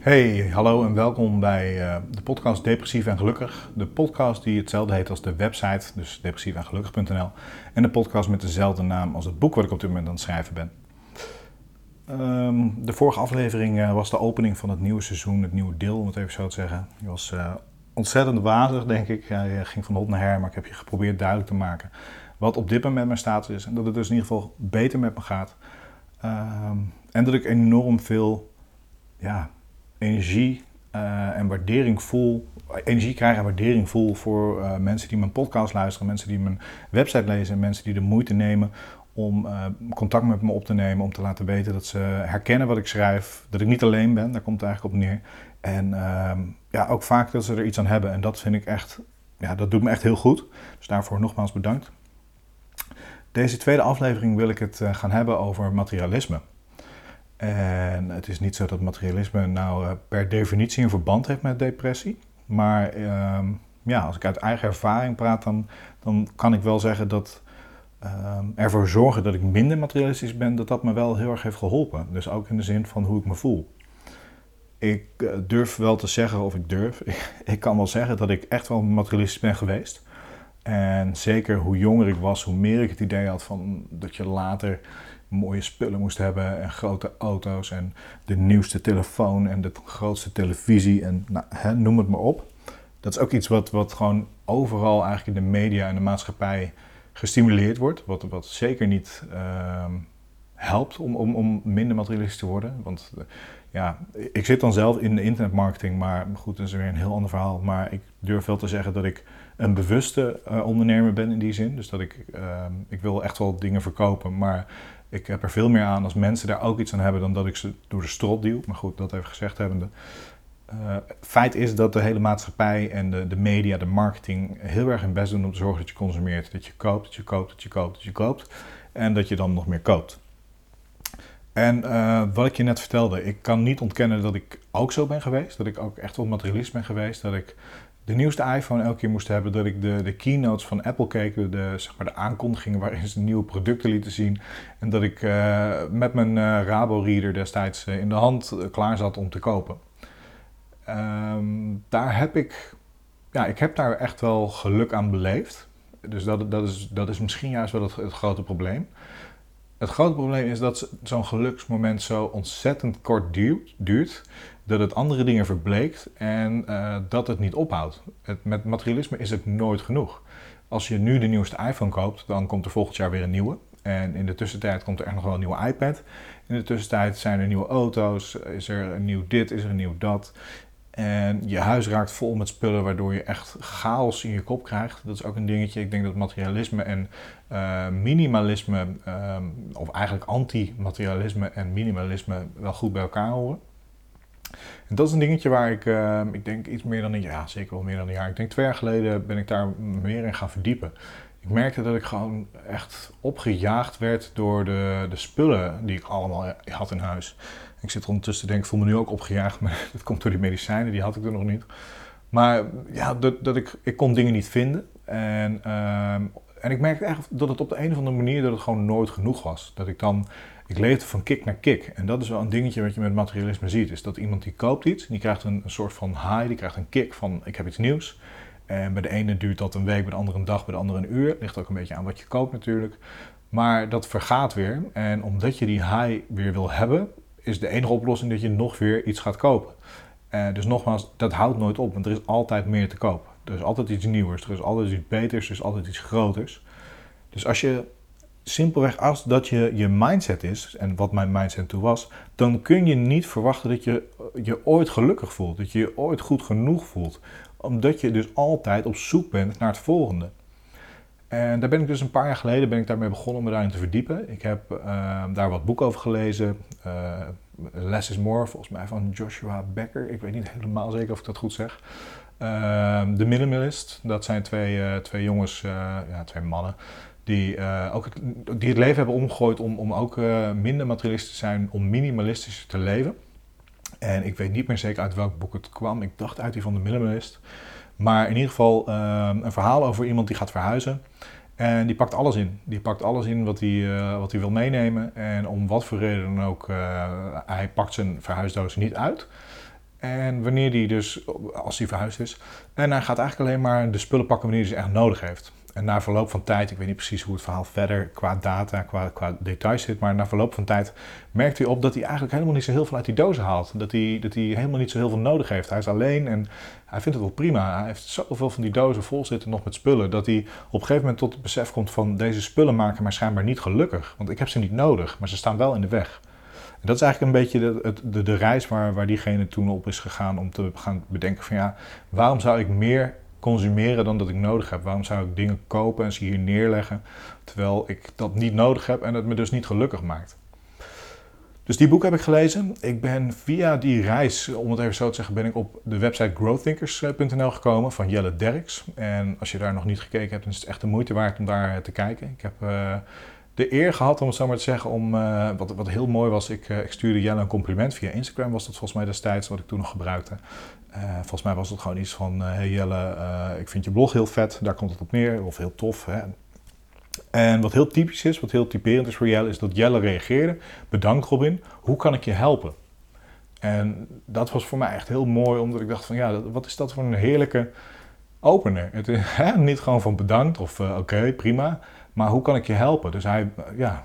Hey, hallo en welkom bij uh, de podcast Depressief en Gelukkig. De podcast die hetzelfde heet als de website, dus depressiefengelukkig.nl. En de podcast met dezelfde naam als het boek wat ik op dit moment aan het schrijven ben. Um, de vorige aflevering uh, was de opening van het nieuwe seizoen, het nieuwe deel om het even zo te zeggen. Die was uh, ontzettend wazig, denk ik. Hij ging van hot naar her, maar ik heb je geprobeerd duidelijk te maken wat op dit moment mijn status is. En dat het dus in ieder geval beter met me gaat. Um, en dat ik enorm veel ja, energie uh, en waardering voel. Energie krijg en waardering voel voor uh, mensen die mijn podcast luisteren, mensen die mijn website lezen, mensen die de moeite nemen om uh, contact met me op te nemen, om te laten weten dat ze herkennen wat ik schrijf, dat ik niet alleen ben, daar komt het eigenlijk op neer. En ehm, ja, ook vaak dat ze er iets aan hebben. En dat vind ik echt, ja, dat doet me echt heel goed. Dus daarvoor nogmaals bedankt. Deze tweede aflevering wil ik het gaan hebben over materialisme. En het is niet zo dat materialisme nou eh, per definitie een verband heeft met depressie. Maar ehm, ja, als ik uit eigen ervaring praat, dan, dan kan ik wel zeggen dat ehm, ervoor zorgen dat ik minder materialistisch ben, dat dat me wel heel erg heeft geholpen. Dus ook in de zin van hoe ik me voel. Ik eh, durf wel te zeggen, of ik durf, ik kan wel zeggen dat ik echt wel materialistisch ben geweest. En zeker hoe jonger ik was, hoe meer ik het idee had van dat je later mooie spullen moest hebben en grote auto's en de nieuwste telefoon en de grootste televisie en nou, hè, noem het maar op. Dat is ook iets wat, wat gewoon overal eigenlijk in de media en de maatschappij gestimuleerd wordt, wat, wat zeker niet ehm, helpt om, om, om minder materialistisch te worden. Want uh, ja, ik zit dan zelf in de internetmarketing, maar goed, dat is weer een heel ander verhaal. Maar ik durf wel te zeggen dat ik een bewuste uh, ondernemer ben in die zin. Dus dat ik, uh, ik wil echt wel dingen verkopen, maar ik heb er veel meer aan als mensen daar ook iets aan hebben dan dat ik ze door de strot duw. Maar goed, dat even gezegd hebbende. Uh, feit is dat de hele maatschappij en de, de media, de marketing heel erg hun best doen om te zorgen dat je consumeert. Dat je koopt, dat je koopt, dat je koopt, dat je koopt. En dat je dan nog meer koopt. En uh, wat ik je net vertelde, ik kan niet ontkennen dat ik ook zo ben geweest. Dat ik ook echt wel materialist ben geweest. Dat ik de nieuwste iPhone elke keer moest hebben. Dat ik de, de keynotes van Apple keek, de, zeg maar de aankondigingen waarin ze nieuwe producten lieten zien. En dat ik uh, met mijn uh, Rabo-reader destijds uh, in de hand klaar zat om te kopen. Um, daar heb ik, ja, ik heb daar echt wel geluk aan beleefd. Dus dat, dat, is, dat is misschien juist wel het, het grote probleem. Het grote probleem is dat zo'n geluksmoment zo ontzettend kort duurt dat het andere dingen verbleekt en uh, dat het niet ophoudt. Het, met materialisme is het nooit genoeg. Als je nu de nieuwste iPhone koopt, dan komt er volgend jaar weer een nieuwe. En in de tussentijd komt er echt nog wel een nieuwe iPad. In de tussentijd zijn er nieuwe auto's, is er een nieuw dit, is er een nieuw dat. En je huis raakt vol met spullen, waardoor je echt chaos in je kop krijgt. Dat is ook een dingetje. Ik denk dat materialisme en uh, minimalisme, um, of eigenlijk anti-materialisme en minimalisme, wel goed bij elkaar horen. En dat is een dingetje waar ik, uh, ik denk iets meer dan een jaar, zeker wel meer dan een jaar. Ik denk twee jaar geleden ben ik daar meer in gaan verdiepen. Ik merkte dat ik gewoon echt opgejaagd werd door de, de spullen die ik allemaal had in huis. Ik zit ondertussen te denken, ik voel me nu ook opgejaagd, maar dat komt door die medicijnen, die had ik er nog niet. Maar ja, dat, dat ik, ik kon dingen niet vinden. En, uh, en ik merkte echt dat het op de een of andere manier dat het gewoon nooit genoeg was. Dat ik dan ik leefde van kick naar kick. En dat is wel een dingetje wat je met materialisme ziet. Is dat iemand die koopt iets, die krijgt een, soort van high, die krijgt een kick van ik heb iets nieuws. En bij de ene duurt dat een week, bij de andere een dag, bij de andere een uur. Ligt ook een beetje aan wat je koopt natuurlijk. Maar dat vergaat weer. En omdat je die high weer wil hebben, is de enige oplossing dat je nog weer iets gaat kopen. Uh, dus nogmaals, dat houdt nooit op, want er is altijd meer te kopen. Er is altijd iets nieuws, er is altijd iets beters, er is altijd iets groters. Dus als je simpelweg als dat je je mindset is, en wat mijn mindset toen was, dan kun je niet verwachten dat je je ooit gelukkig voelt, dat je je ooit goed genoeg voelt, omdat je dus altijd op zoek bent naar het volgende. En daar ben ik dus een paar jaar geleden ben ik daarmee begonnen om me daarin te verdiepen. Ik heb uh, daar wat boeken over gelezen. Uh, Less is More, volgens mij van Joshua Becker. Ik weet niet helemaal zeker of ik dat goed zeg. Uh, The Minimalist, dat zijn twee, twee jongens, ja, twee mannen, die, uh, ook het, die het leven hebben omgegooid om, om ook uh, minder materialistisch te zijn, om minimalistischer te leven. En ik weet niet meer zeker uit welk boek het kwam. Ik dacht uit die van de minimalist. Maar in ieder geval uh, een verhaal over iemand die gaat verhuizen. En die pakt alles in. Die pakt alles in wat hij, wat hij wil meenemen. En om wat voor reden dan ook, hij pakt zijn verhuisdoos niet uit. En wanneer hij dus, als hij verhuisd is. En hij gaat eigenlijk alleen maar de spullen pakken wanneer hij ze echt nodig heeft. En na verloop van tijd, ik weet niet precies hoe het verhaal verder qua data, qua, qua details zit, maar na verloop van tijd merkt hij op dat hij eigenlijk helemaal niet zo heel veel uit die dozen haalt. Dat hij, dat hij helemaal niet zo heel veel nodig heeft. Hij is alleen en hij vindt het wel prima. Hij heeft zoveel van die dozen vol zitten nog met spullen, dat hij op een gegeven moment tot het besef komt van deze spullen maken mij schijnbaar niet gelukkig. Want ik heb ze niet nodig, maar ze staan wel in de weg. En dat is eigenlijk een beetje de, de, de reis waar, waar diegene toen op is gegaan om te gaan bedenken van ja, waarom zou ik meer consumeren dan dat ik nodig heb? Waarom zou ik dingen kopen en ze hier neerleggen terwijl ik dat niet nodig heb en het me dus niet gelukkig maakt? Dus die boek heb ik gelezen. Ik ben via die reis, om het even zo te zeggen, ben ik op de website growthinkers.nl gekomen van Jelle Derks. En als je daar nog niet gekeken hebt, dan is het echt de moeite waard om daar te kijken. Ik heb uh, de eer gehad, om het zo maar te zeggen, om, uh, wat, wat heel mooi was, ik, ik stuurde Jelle een compliment via Instagram, was dat volgens mij destijds, wat ik toen nog gebruikte. Uh, volgens mij was het gewoon iets van, hey Jelle, ik vind je blog heel vet, daar komt het op neer, of heel tof. Hè? En wat heel typisch is, wat heel typerend is voor Jelle, is dat Jelle reageerde, bedankt Robin, hoe kan ik je helpen? En dat was voor mij echt heel mooi, omdat ik dacht van, ja, wat is dat voor een heerlijke opener. Het is hè, niet gewoon van bedankt of oké, prima. Maar hoe kan ik je helpen? Dus hij, ja,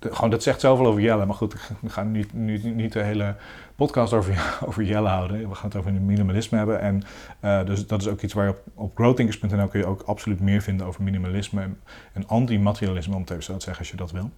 gewoon, dat zegt zoveel over Jelle. Maar goed, we gaan niet, niet, niet de hele podcast over, over Jelle houden. We gaan het over minimalisme hebben. En uh, dus dat is ook iets waar je op, op growthinkers.nl kun je ook absoluut meer vinden over minimalisme en, en anti-materialisme, om het even zo te zeggen, als je dat wil.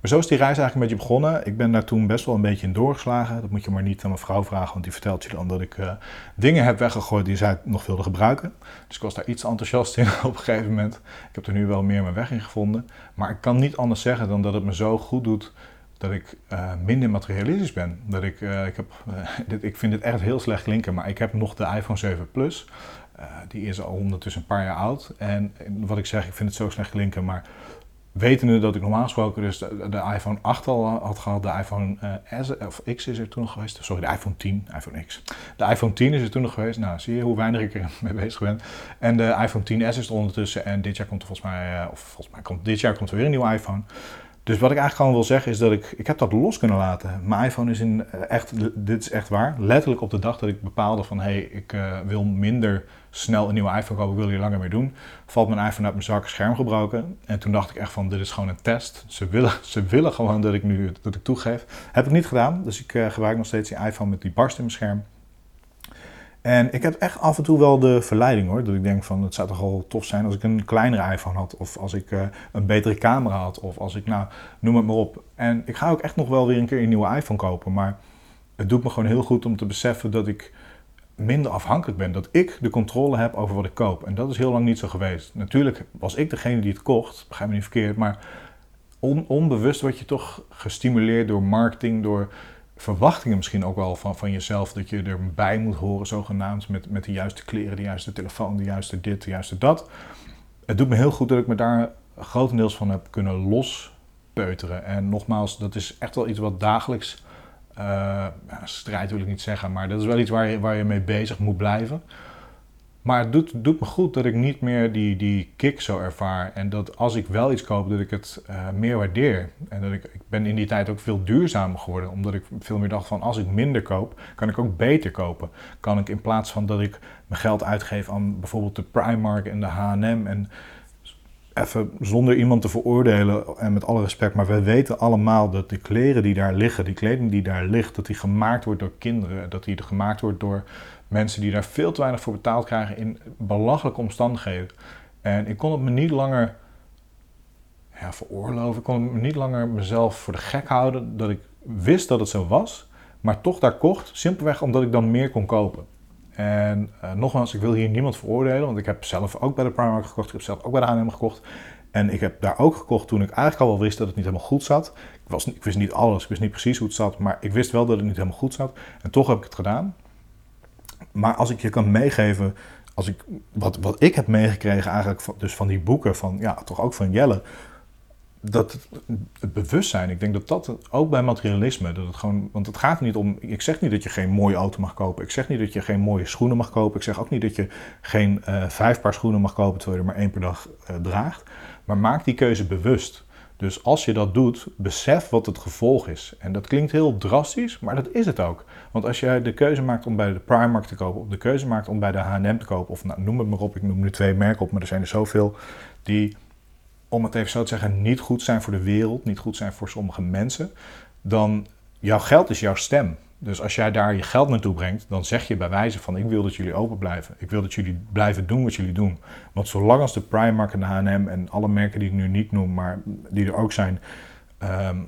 Maar zo is die reis eigenlijk een beetje begonnen. Ik ben daar toen best wel een beetje in doorgeslagen. Dat moet je maar niet aan mijn vrouw vragen, want die vertelt je dan dat ik uh, dingen heb weggegooid die zij nog wilde gebruiken. Dus ik was daar iets enthousiast in op een gegeven moment. Ik heb er nu wel meer mijn weg in gevonden. Maar ik kan niet anders zeggen dan dat het me zo goed doet dat ik uh, minder materialistisch ben. Dat ik, uh, ik, heb, dit, ik vind het echt heel slecht klinken, maar ik heb nog de iPhone 7 Plus. die is al ondertussen een paar jaar oud. En wat ik zeg, ik vind het zo slecht klinken, maar Wetende dat ik normaal gesproken dus de, iPhone 8 al had gehad, de iPhone uh, S, of X is er toen nog geweest. Sorry, de iPhone 10, iPhone X. De iPhone 10 is er toen nog geweest. Nou, zie je hoe weinig ik er mee bezig ben. En de iPhone 10S is er ondertussen. En dit jaar komt er volgens mij, uh, of volgens mij komt dit jaar komt er weer een nieuwe iPhone. Dus wat ik eigenlijk gewoon wil zeggen is dat ik, ik heb dat los kunnen laten. Mijn iPhone is in eh, echt, dit is echt waar. Letterlijk op de dag dat ik bepaalde van, hé, hey, ik uh, wil minder snel een nieuwe iPhone kopen, ik wil hier langer mee doen. Valt mijn iPhone uit mijn zak, scherm gebroken. En toen dacht ik echt van, dit is gewoon een test. Ze willen, ze willen gewoon dat ik nu, dat ik toegeef. Heb ik niet gedaan, dus ik uh, gebruik nog steeds die iPhone met die barst in mijn scherm. En ik heb echt af en toe wel de verleiding hoor. Dat ik denk van het zou toch wel tof zijn als ik een kleinere iPhone had. Of als ik uh, een betere camera had. Of als ik nou, noem het maar op. En ik ga ook echt nog wel weer een keer een nieuwe iPhone kopen. Maar het doet me gewoon heel goed om te beseffen dat ik minder afhankelijk ben. Dat ik de controle heb over wat ik koop. En dat is heel lang niet zo geweest. Natuurlijk was ik degene die het kocht. Begrijp me niet verkeerd. Maar on, onbewust word je toch gestimuleerd door marketing. Door verwachtingen misschien ook wel van, van jezelf. Dat je erbij moet horen, zogenaamd, met, met de juiste kleren, de juiste telefoon, de juiste dit, de juiste dat. Het doet me heel goed dat ik me daar grotendeels van heb kunnen lospeuteren. En nogmaals, dat is echt wel iets wat dagelijks, uh, strijd wil ik niet zeggen, maar dat is wel iets waar je, waar je mee bezig moet blijven. Maar het doet, doet, me goed dat ik niet meer die, die kick zo ervaar. En dat als ik wel iets koop, dat ik het uh, meer waardeer. En dat ik, ik ben in die tijd ook veel duurzamer geworden. Omdat ik veel meer dacht van als ik minder koop, kan ik ook beter kopen. Kan ik in plaats van dat ik mijn geld uitgeef aan bijvoorbeeld de Primark en de H&M. En even zonder iemand te veroordelen en met alle respect. Maar we weten allemaal dat de kleren die daar liggen, die kleding die daar ligt, dat die gemaakt wordt door kinderen. Dat die gemaakt wordt door mensen die daar veel te weinig voor betaald krijgen in belachelijke omstandigheden. En ik kon het me niet langer ja, veroorloven. Ik kon het me niet langer mezelf voor de gek houden dat ik wist dat het zo was, maar toch daar kocht. Simpelweg omdat ik dan meer kon kopen. En uh, nogmaals, ik wil hier niemand veroordelen, want ik heb zelf ook bij de Primark gekocht. Ik heb zelf ook bij de H&M gekocht. En ik heb daar ook gekocht toen ik eigenlijk al wel wist dat het niet helemaal goed zat. Ik, was, ik wist niet alles, ik wist niet precies hoe het zat, maar ik wist wel dat het niet helemaal goed zat. En toch heb ik het gedaan. Maar als ik je kan meegeven, als ik, wat, wat ik heb meegekregen eigenlijk dus van die boeken, van, ja, toch ook van Jelle, dat het, bewustzijn, ik denk dat dat ook bij materialisme, dat het gewoon, want het gaat niet om, ik zeg niet dat je geen mooie auto mag kopen, ik zeg niet dat je geen mooie schoenen mag kopen, ik zeg ook niet dat je geen uh, vijf paar schoenen mag kopen terwijl je er maar één per dag uh, draagt, maar maak die keuze bewust. Dus als je dat doet, besef wat het gevolg is. En dat klinkt heel drastisch, maar dat is het ook. Want als jij de keuze maakt om bij de Primark te kopen, of de keuze maakt om bij de H&M te kopen, of nou, noem het maar op, ik noem nu twee merken op, maar er zijn er zoveel die, om het even zo te zeggen, niet goed zijn voor de wereld, niet goed zijn voor sommige mensen, dan jouw geld is jouw stem. Dus als jij daar je geld naartoe brengt, dan zeg je bij wijze van ik wil dat jullie open blijven. Ik wil dat jullie blijven doen wat jullie doen. Want zolang als de Primark en de H&M en alle merken die ik nu niet noem, maar die er ook zijn, ehm,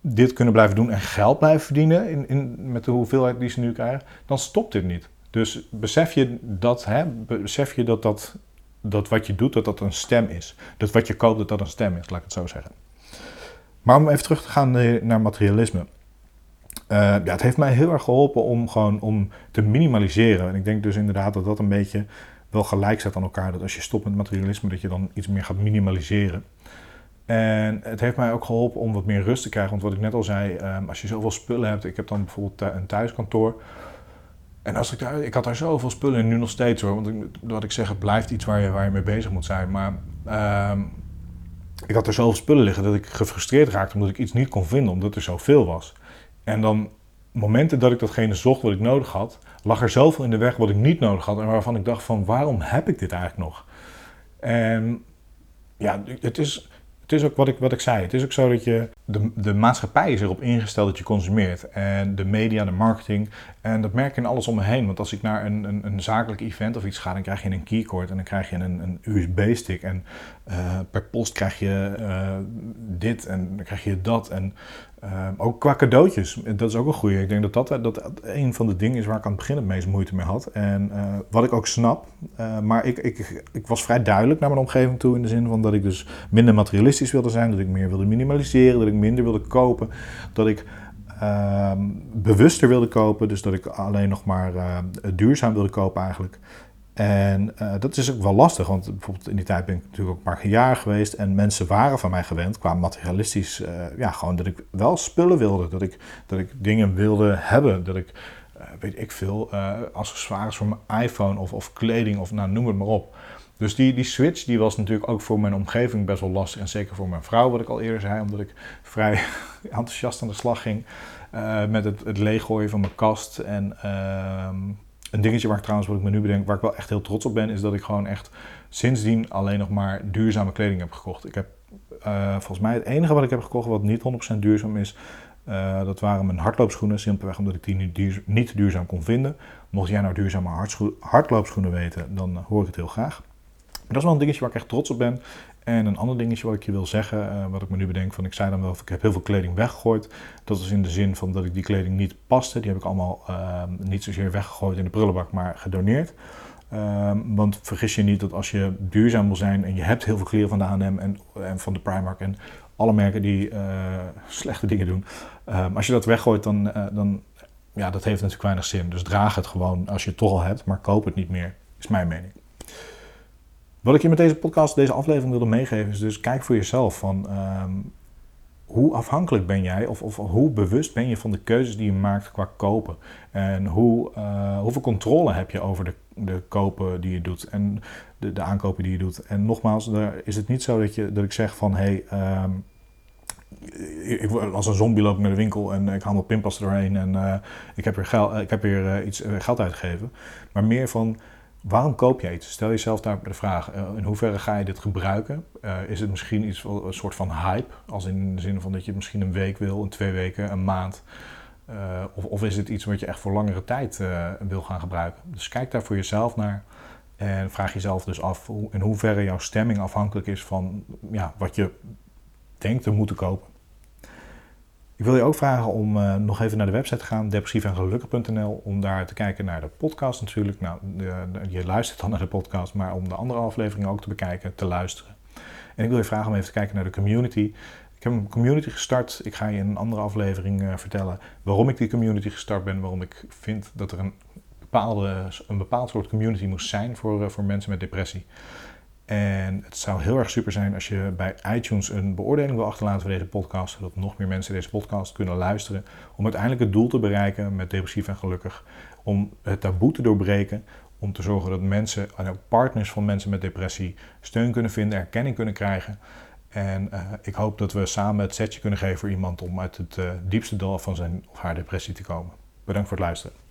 dit kunnen blijven doen en geld blijven verdienen in, in, met de hoeveelheid die ze nu krijgen, dan stopt dit niet. Dus besef je dat, hè, besef je dat, dat, dat wat je doet, dat dat een stem is. Dat wat je koopt, dat dat een stem is, laat ik het zo zeggen. Maar om even terug te gaan naar materialisme. Uh, ja, het heeft mij heel erg geholpen om gewoon om te minimaliseren. En ik denk dus inderdaad dat dat een beetje wel gelijk staat aan elkaar. Dat als je stopt met materialisme, dat je dan iets meer gaat minimaliseren. En het heeft mij ook geholpen om wat meer rust te krijgen. Want wat ik net al zei, um, als je zoveel spullen hebt. Ik heb dan bijvoorbeeld een thuiskantoor. En als ik, daar, ik had daar zoveel spullen in, nu nog steeds hoor. Want wat ik zeg, het blijft iets waar je, waar je mee bezig moet zijn. Maar um, ik had er zoveel spullen liggen dat ik gefrustreerd raakte omdat ik iets niet kon vinden. Omdat er zoveel was. En dan momenten dat ik datgene zocht wat ik nodig had, lag er zoveel in de weg wat ik niet nodig had en waarvan ik dacht van waarom heb ik dit eigenlijk nog? En ja, het is, het is ook wat ik, wat ik zei. Het is ook zo dat je. De, de maatschappij is erop ingesteld dat je consumeert. En de media, de marketing. En dat merk je in alles om me heen. Want als ik naar een, een, een zakelijk event of iets ga, dan krijg je een keycord en dan krijg je een, een USB-stick. En uh, per post krijg je uh, dit en dan krijg je dat. En uh, ook qua cadeautjes, dat is ook een goede. Ik denk dat dat, dat een van de dingen is waar ik aan het begin het meest moeite mee had. En uh, wat ik ook snap, uh, maar ik, ik, ik was vrij duidelijk naar mijn omgeving toe in de zin van dat ik dus minder materialistisch wilde zijn, dat ik meer wilde minimaliseren, dat ik minder wilde kopen, dat ik ehm, bewuster wilde kopen, dus dat ik alleen nog maar duurzaam wilde kopen eigenlijk. En uh, dat is ook wel lastig, want bijvoorbeeld in die tijd ben ik natuurlijk ook maar een jaar geweest en mensen waren van mij gewend qua materialistisch, uh, ja, gewoon dat ik wel spullen wilde, dat ik, dat ik dingen wilde hebben, dat ik, uh, weet ik veel, accessoires voor mijn iPhone of, of kleding of nou, noem het maar op. Dus die, die switch die was natuurlijk ook voor mijn omgeving best wel lastig en zeker voor mijn vrouw, wat ik al eerder zei, omdat ik vrij enthousiast aan de slag ging met het, het leeggooien van mijn kast en ehm, een dingetje waar ik trouwens, wat ik me nu bedenk, waar ik wel echt heel trots op ben, is dat ik gewoon echt sindsdien alleen nog maar duurzame kleding heb gekocht. Ik heb uh, volgens mij het enige wat ik heb gekocht wat niet 100% duurzaam is, uh, dat waren mijn hardloopschoenen. Simpelweg omdat ik die niet, duur, niet duurzaam kon vinden. Mocht jij nou duurzame hardloopschoenen weten, dan hoor ik het heel graag. Dat is wel een dingetje waar ik echt trots op ben. En een ander dingetje wat ik je wil zeggen, uh, wat ik me nu bedenk, van ik zei dan wel, ik heb heel veel kleding weggegooid. Dat is in de zin van dat ik die kleding niet paste. Die heb ik allemaal uh, niet zozeer weggegooid in de prullenbak, maar gedoneerd. Uh, want vergis je niet dat als je duurzaam wil zijn en je hebt heel veel kleren van de H&M en, en van de Primark en alle merken die uh, slechte dingen doen. Ehm, als je dat weggooit, dan, uh, dan ja, dat heeft natuurlijk weinig zin. Dus draag het gewoon als je het toch al hebt, maar koop het niet meer, is mijn mening. Wat ik je met deze podcast, deze aflevering wilde meegeven, is dus kijk voor jezelf van um, hoe afhankelijk ben jij of, of, hoe bewust ben je van de keuzes die je maakt qua kopen. En hoe, uh, hoeveel controle heb je over de, de kopen die je doet en de, de aankopen die je doet. En nogmaals, daar is het niet zo dat, je, dat ik zeg van hé, hey, ik, als een zombie loop ik naar de winkel en ik haal mijn pinpas doorheen en uh, ik heb geld, ik heb uh, iets, geld uitgegeven. Maar meer van Waarom koop je iets? Stel jezelf daar de vraag, uh, in hoeverre ga je dit gebruiken? Uh, is het misschien iets, een soort van hype? Als in de zin van dat je misschien een week wil, een twee weken, een maand. Uh, of, of, is het iets wat je echt voor langere tijd wil gaan gebruiken? Dus kijk daar voor jezelf naar. En vraag jezelf dus af in hoeverre jouw stemming afhankelijk is van ja, wat je denkt te moeten kopen. Ik wil je ook vragen om uh, nog even naar de website te gaan, depressiefengelukkig.nl, om daar te kijken naar de podcast natuurlijk. Nou, de, je luistert dan naar de podcast, maar om de andere afleveringen ook te bekijken, te luisteren. En ik wil je vragen om even te kijken naar de community. Ik heb een community gestart. Ik ga je in een andere aflevering uh, vertellen waarom ik die community gestart ben, waarom ik vind dat er een, bepaalde, een bepaald soort community moest zijn voor, uh, voor mensen met depressie. En het zou heel erg super zijn als je bij iTunes een beoordeling wil achterlaten voor deze podcast, zodat nog meer mensen deze podcast kunnen luisteren. Om uiteindelijk het doel te bereiken met Depressief en Gelukkig. Om het taboe te doorbreken. Om te zorgen dat mensen, partners van mensen met depressie, steun kunnen vinden, erkenning kunnen krijgen. En ik hoop dat we samen het setje kunnen geven voor iemand om uit het diepste dal van zijn of haar depressie te komen. Bedankt voor het luisteren.